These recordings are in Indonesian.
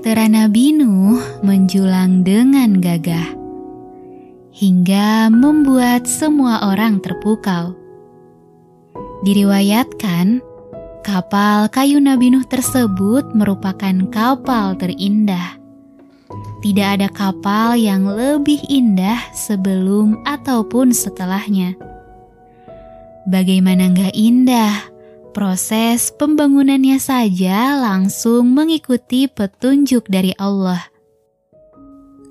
Bahtera Nabi Nuh menjulang dengan gagah hingga membuat semua orang terpukau. Diriwayatkan, kapal kayu Nabi Nuh tersebut merupakan kapal terindah. Tidak ada kapal yang lebih indah sebelum ataupun setelahnya. Bagaimana nggak indah Proses pembangunannya saja langsung mengikuti petunjuk dari Allah.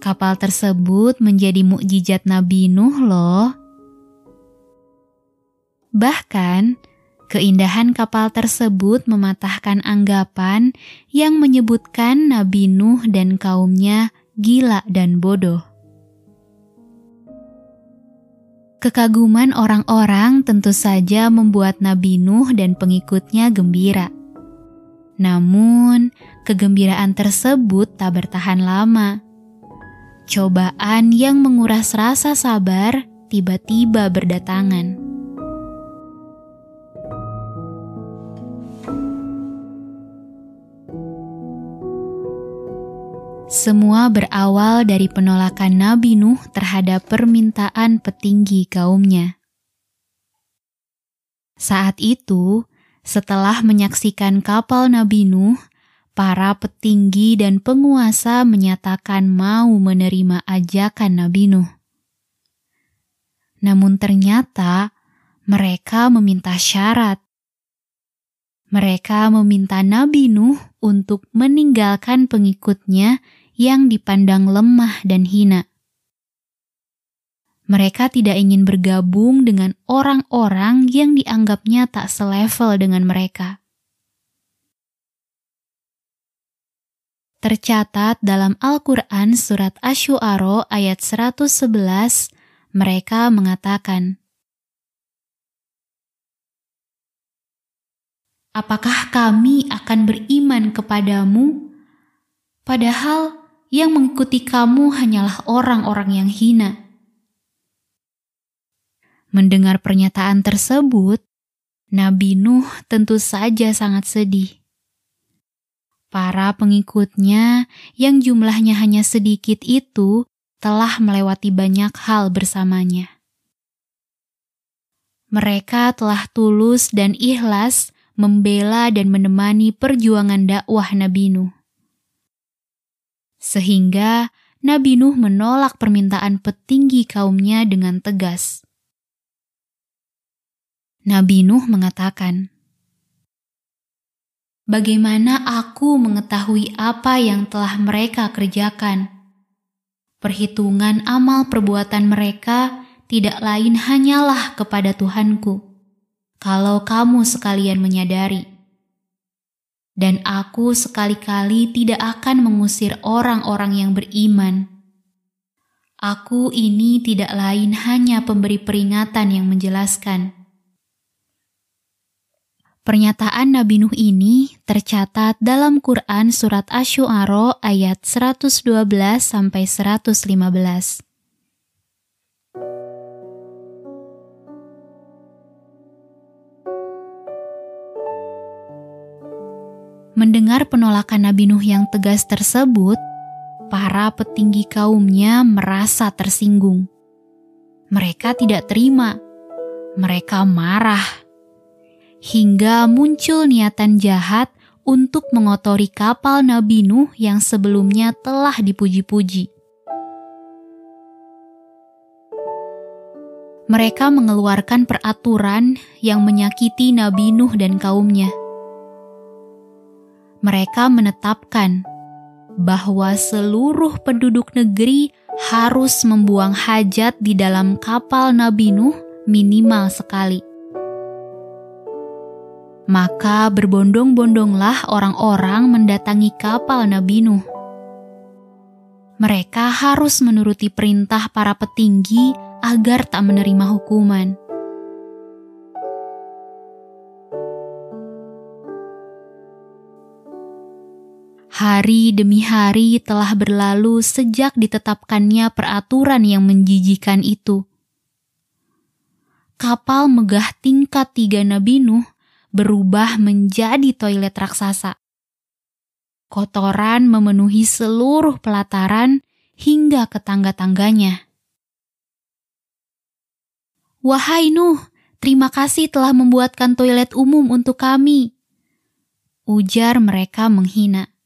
Kapal tersebut menjadi mukjizat Nabi Nuh loh. Bahkan, keindahan kapal tersebut mematahkan anggapan yang menyebutkan Nabi Nuh dan kaumnya gila dan bodoh. Kekaguman orang-orang tentu saja membuat Nabi Nuh dan pengikutnya gembira. Namun, kegembiraan tersebut tak bertahan lama. Cobaan yang menguras rasa sabar tiba-tiba berdatangan. Semua berawal dari penolakan Nabi Nuh terhadap permintaan petinggi kaumnya. Saat itu, setelah menyaksikan kapal Nabi Nuh, para petinggi dan penguasa menyatakan mau menerima ajakan Nabi Nuh. Namun ternyata mereka meminta syarat. Mereka meminta Nabi Nuh untuk meninggalkan pengikutnya yang dipandang lemah dan hina. Mereka tidak ingin bergabung dengan orang-orang yang dianggapnya tak selevel dengan mereka. Tercatat dalam Al-Quran Surat Ash-Shu'ara ayat 111, mereka mengatakan, Apakah kami akan beriman kepadamu, padahal yang mengikuti kamu hanyalah orang-orang yang hina. Mendengar pernyataan tersebut, Nabi Nuh tentu saja sangat sedih. Para pengikutnya yang jumlahnya hanya sedikit itu telah melewati banyak hal bersamanya. Mereka telah tulus dan ikhlas membela dan menemani perjuangan dakwah Nabi Nuh. Sehingga Nabi Nuh menolak permintaan petinggi kaumnya dengan tegas. Nabi Nuh mengatakan, Bagaimana aku mengetahui apa yang telah mereka kerjakan? Perhitungan amal perbuatan mereka tidak lain hanyalah kepada Tuhanku. Kalau kamu sekalian menyadari, dan aku sekali-kali tidak akan mengusir orang-orang yang beriman. Aku ini tidak lain hanya pemberi peringatan yang menjelaskan. Pernyataan Nabi Nuh ini tercatat dalam Quran surat Asy-Syu'ara ayat 112 sampai 115. Mendengar penolakan Nabi Nuh yang tegas tersebut, para petinggi kaumnya merasa tersinggung. Mereka tidak terima, mereka marah, hingga muncul niatan jahat untuk mengotori kapal Nabi Nuh yang sebelumnya telah dipuji-puji. Mereka mengeluarkan peraturan yang menyakiti Nabi Nuh dan kaumnya mereka menetapkan bahwa seluruh penduduk negeri harus membuang hajat di dalam kapal Nabi Nuh minimal sekali. Maka berbondong-bondonglah orang-orang mendatangi kapal Nabi Nuh. Mereka harus menuruti perintah para petinggi agar tak menerima hukuman. Hari demi hari telah berlalu sejak ditetapkannya peraturan yang menjijikan itu. Kapal megah tingkat tiga Nabi Nuh berubah menjadi toilet raksasa. Kotoran memenuhi seluruh pelataran hingga ke tangga-tangganya. Wahai Nuh, terima kasih telah membuatkan toilet umum untuk kami. Ujar mereka menghina.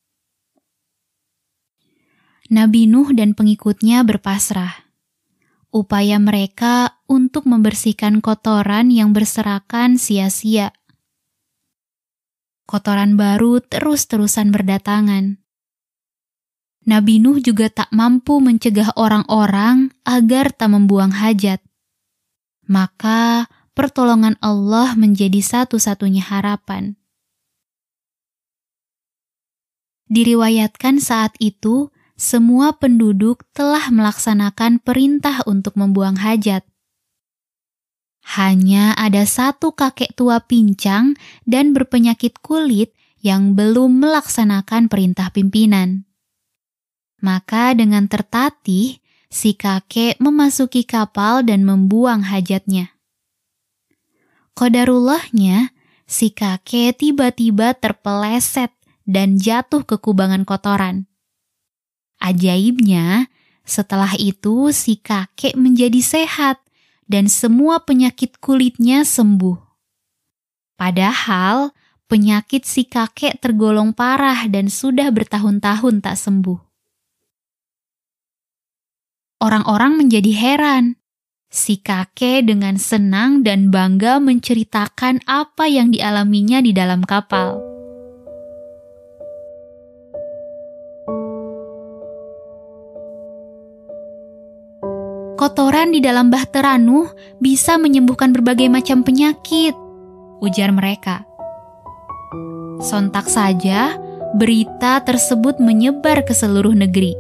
Nabi Nuh dan pengikutnya berpasrah. Upaya mereka untuk membersihkan kotoran yang berserakan sia-sia. Kotoran baru terus-terusan berdatangan. Nabi Nuh juga tak mampu mencegah orang-orang agar tak membuang hajat maka pertolongan Allah menjadi satu-satunya harapan. Diriwayatkan saat itu, semua penduduk telah melaksanakan perintah untuk membuang hajat. Hanya ada satu kakek tua pincang dan berpenyakit kulit yang belum melaksanakan perintah pimpinan. Maka dengan tertatih, si kakek memasuki kapal dan membuang hajatnya. Kodarullahnya, si kakek tiba-tiba terpeleset dan jatuh ke kubangan kotoran. Ajaibnya, setelah itu si kakek menjadi sehat dan semua penyakit kulitnya sembuh. Padahal penyakit si kakek tergolong parah dan sudah bertahun-tahun tak sembuh. Orang-orang menjadi heran. Si kakek dengan senang dan bangga menceritakan apa yang dialaminya di dalam kapal. Kotoran di dalam bahtera Nuh bisa menyembuhkan berbagai macam penyakit, ujar mereka. Sontak saja, berita tersebut menyebar ke seluruh negeri.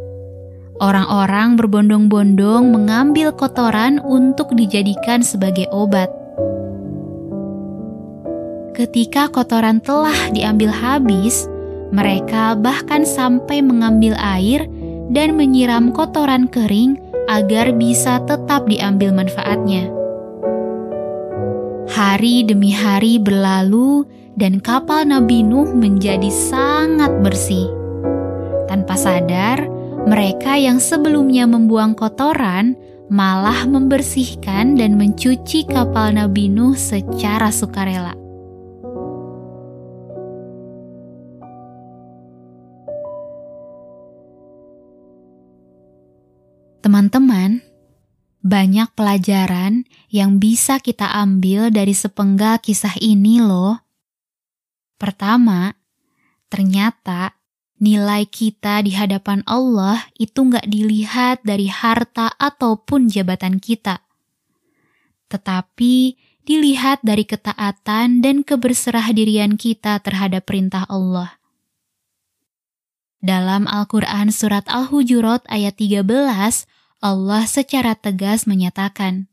Orang-orang berbondong-bondong mengambil kotoran untuk dijadikan sebagai obat. Ketika kotoran telah diambil habis, mereka bahkan sampai mengambil air dan menyiram kotoran kering agar bisa tetap diambil manfaatnya. Hari demi hari berlalu, dan kapal Nabi Nuh menjadi sangat bersih. Tanpa sadar, mereka yang sebelumnya membuang kotoran malah membersihkan dan mencuci kapal Nabi Nuh secara sukarela. Teman-teman, banyak pelajaran yang bisa kita ambil dari sepenggal kisah ini loh. Pertama, ternyata nilai kita di hadapan Allah itu nggak dilihat dari harta ataupun jabatan kita, tetapi dilihat dari ketaatan dan keberserah dirian kita terhadap perintah Allah. Dalam Al-Quran Surat Al-Hujurat ayat 13, Allah secara tegas menyatakan,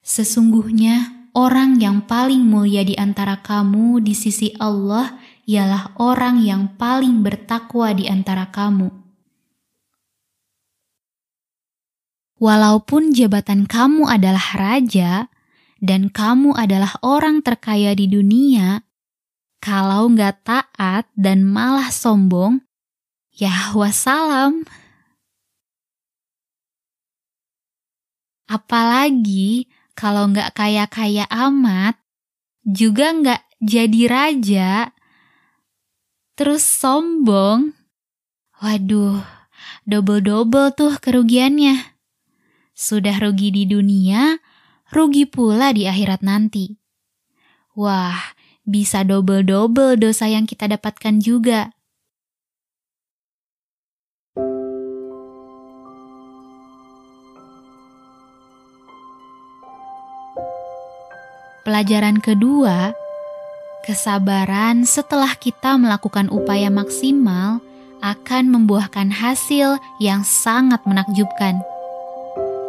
Sesungguhnya orang yang paling mulia di antara kamu di sisi Allah ialah orang yang paling bertakwa di antara kamu. Walaupun jabatan kamu adalah raja dan kamu adalah orang terkaya di dunia, kalau nggak taat dan malah sombong, ya wassalam. Apalagi kalau nggak kaya-kaya amat, juga nggak jadi raja, terus sombong, waduh, double-double tuh kerugiannya. Sudah rugi di dunia, rugi pula di akhirat nanti. Wah, bisa double-double dosa yang kita dapatkan juga. Pelajaran kedua, Kesabaran setelah kita melakukan upaya maksimal akan membuahkan hasil yang sangat menakjubkan.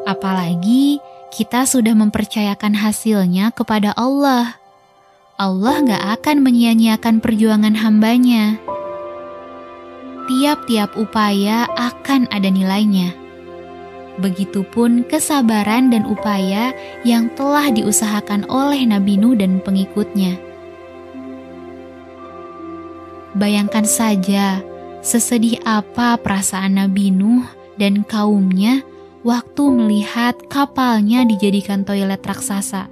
Apalagi kita sudah mempercayakan hasilnya kepada Allah. Allah gak akan menyia-nyiakan perjuangan hambanya. Tiap-tiap upaya akan ada nilainya. Begitupun kesabaran dan upaya yang telah diusahakan oleh Nabi Nuh dan pengikutnya Bayangkan saja sesedih apa perasaan Nabi Nuh dan kaumnya waktu melihat kapalnya dijadikan toilet raksasa.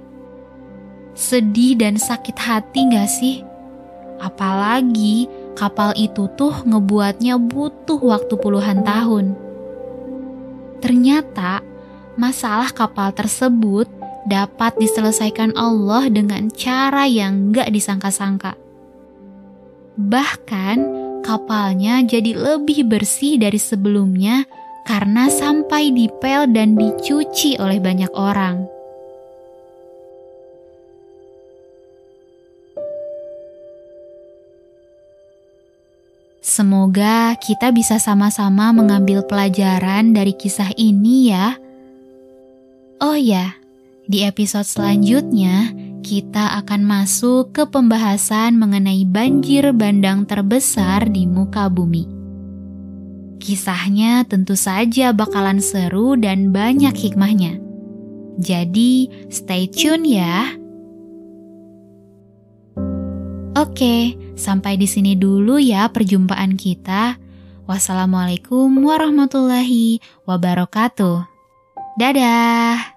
Sedih dan sakit hati gak sih? Apalagi kapal itu tuh ngebuatnya butuh waktu puluhan tahun. Ternyata masalah kapal tersebut dapat diselesaikan Allah dengan cara yang gak disangka-sangka. Bahkan kapalnya jadi lebih bersih dari sebelumnya karena sampai dipel dan dicuci oleh banyak orang. Semoga kita bisa sama-sama mengambil pelajaran dari kisah ini, ya. Oh ya, di episode selanjutnya kita akan masuk ke pembahasan mengenai banjir bandang terbesar di muka bumi. Kisahnya tentu saja bakalan seru dan banyak hikmahnya. Jadi, stay tune ya. Oke, sampai di sini dulu ya perjumpaan kita. Wassalamualaikum warahmatullahi wabarakatuh. Dadah.